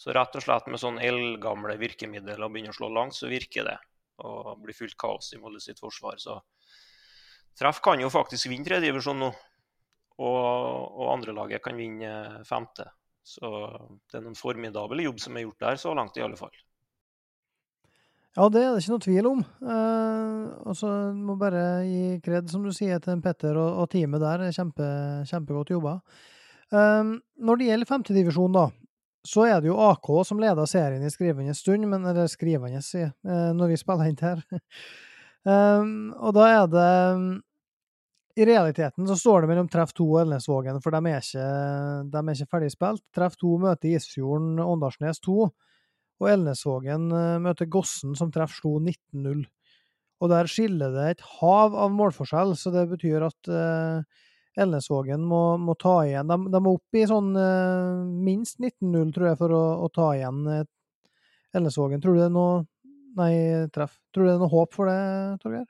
Så rett og slett med sånn eldgamle virkemidler og begynner å slå langt, så virker det. Og blir fullt kaos i Molde sitt forsvar. Så Treff kan jo faktisk vinne tredjedivisjon nå. Og, og andrelaget kan vinne femte. Så det er en formidabel jobb som er gjort der, så langt i alle fall. Ja, det er det ikke noe tvil om. Eh, og så må bare gi kred, som du sier, til Petter og, og teamet der. Kjempe, kjempegodt jobba. Eh, når det gjelder femtedivisjon, da, så er det jo AK som leder serien i skrivende stund, men, eller skrivende, si, eh, når vi spiller inn her. um, og da er det I realiteten så står det mellom Treff 2 og Elnesvågen, for de er ikke, de er ikke ferdig spilt. Treff 2 møter Isfjorden Åndalsnes 2, og Elnesvågen eh, møter Gossen, som Treff slo 19-0. Og der skiller det et hav av målforskjell, så det betyr at eh, Elnesvågen må, må, ta igjen. De, de, må opp i sånn eh, minst 19-0, tror jeg, for å, å ta igjen eh, Elnesvågen. Tror du det er noe Nei, treff. Tror du det er noe håp for det, Torgeir?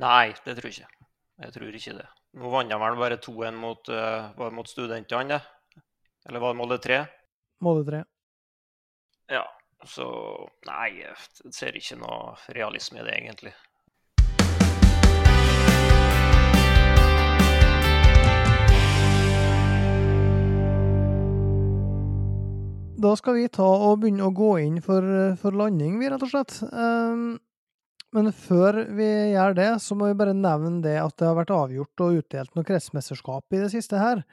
Nei, det tror jeg ikke. Jeg tror ikke det. Nå vant de vel bare 2-1 mot, uh, mot studentene, det? Eller var det Molde 3? Molde 3. Ja, så Nei, jeg ser ikke noe realisme i det, egentlig. Da skal vi ta og begynne å gå inn for, for landing, vi, rett og slett. Um, men før vi gjør det, så må vi bare nevne det at det har vært avgjort og utdelt noe kretsmesterskap i det siste her.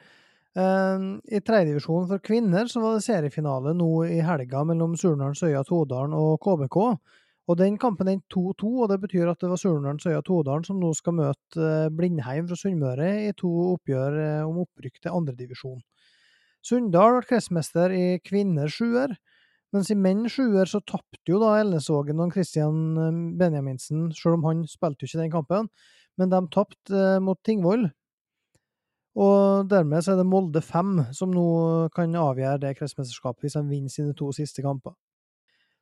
Um, I tredjedivisjon for kvinner så var det seriefinale nå i helga mellom Surnadal, Søya, Todalen og KBK. Og Den kampen endte 2-2, og det betyr at det var Surnadal, Søya, Todalen som nå skal møte eh, Blindheim fra Sunnmøre i to oppgjør eh, om opprykk til andredivisjon. Sunndal ble kretsmester i kvinner sjuer, mens i menn sjuer så tapte jo da Elnesvågen og Christian eh, Benjaminsen, selv om han spilte jo ikke den kampen, men de tapte mot Tingvoll. Og dermed så er det Molde 5 som nå kan avgjøre det kretsmesterskapet hvis de vinner sine to siste kamper.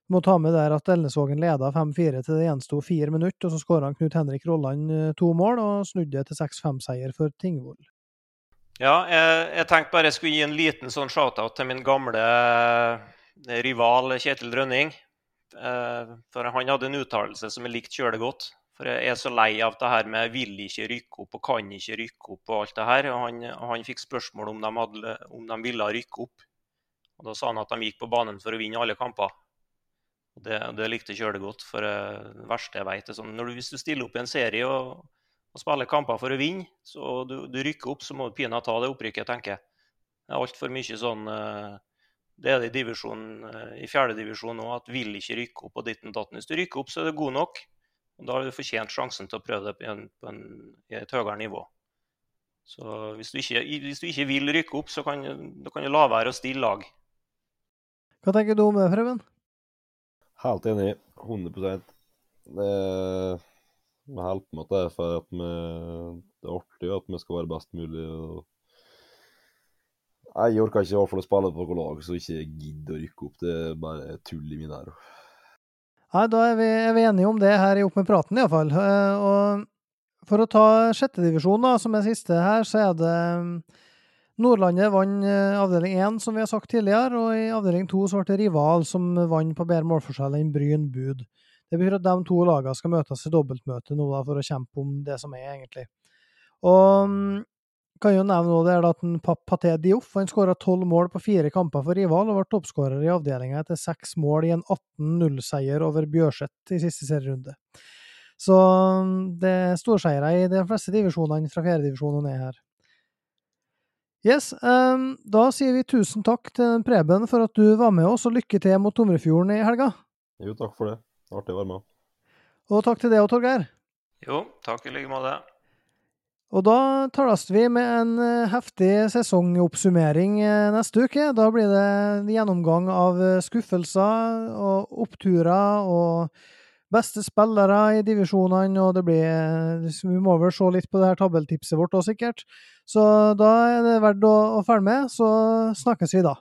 Du må ta med der at Elnesvågen leda 5-4 til det gjensto fire minutter, og så skåra Knut Henrik Rolland eh, to mål og snudde til 6-5-seier for Tingvoll. Ja, jeg, jeg, tenkte bare jeg skulle gi en liten sånn shout-out til min gamle eh, rival Kjetil Rønning. Eh, for han hadde en uttalelse som jeg likte kjølig godt. For jeg er så lei av det her med 'vil ikke rykke opp' og 'kan ikke rykke opp' og alt det her. Og han, han fikk spørsmål om de, hadde, om de, ville rykke opp. Og Da sa han at de gikk på banen for å vinne alle kamper. Og Det, det likte kjølig godt. For eh, det verste jeg vet er sånn, du, Hvis du stiller opp i en serie og og spiller kamper for å vinne. Så du, du rykker opp, så må du pinadø ta det opprykket, tenker jeg. Det er altfor mye sånn eh, Det er det i divisjonen, i fjerdedivisjon òg, at vil ikke rykke opp og ditten datten. Hvis du rykker opp, så er det god nok. Og Da har du fortjent sjansen til å prøve det på, en, på en, et høyere nivå. Så hvis du ikke, hvis du ikke vil rykke opp, så kan, da kan du la være å stille lag. Hva tenker du om det, Preben? Helt enig. 100% det vi holder på med det for at vi, det er artig at vi skal være best mulig. og jeg orker ikke i hvert fall å spille på noe lag som ikke gidder å rykke opp. Det er bare tull i mine ører. Nei, da er vi, er vi, enige om det her i Opp med praten, iallfall. Eh, og for å ta sjettedivisjon, som er siste her, så er det mm, Nordlandet vant eh, avdeling 1, som vi har sagt tidligere, og i avdeling 2 så ble det Rival som vant på bedre målforskjell enn Bryn Bud. Det betyr at de to lagene skal møtes i dobbeltmøte nå da, for å kjempe om det som er, egentlig. Og mm, kan jo nevne nå det er at Paté Dioff han skåra tolv mål på fire kamper for rival, og ble toppskårer i avdelinga etter seks mål i en 18-0-seier over Bjørset i siste serierunde. Så det er storseiere i de fleste divisjonene fra fjerdedivisjon og ned her. Yes, um, da sier vi tusen takk til Preben for at du var med oss, og lykke til mot Tomrefjorden i helga. Jo, takk for det. Artig å være med. Og takk til deg og Torgeir. Jo, takk i like måte. Og da tales vi med en eh, heftig sesongoppsummering eh, neste uke. Da blir det en gjennomgang av eh, skuffelser og oppturer og beste spillere i divisjonene, og det blir Vi må vel se litt på det her tabelltipset vårt òg, sikkert. Så da er det verdt å, å følge med. Så snakkes vi da.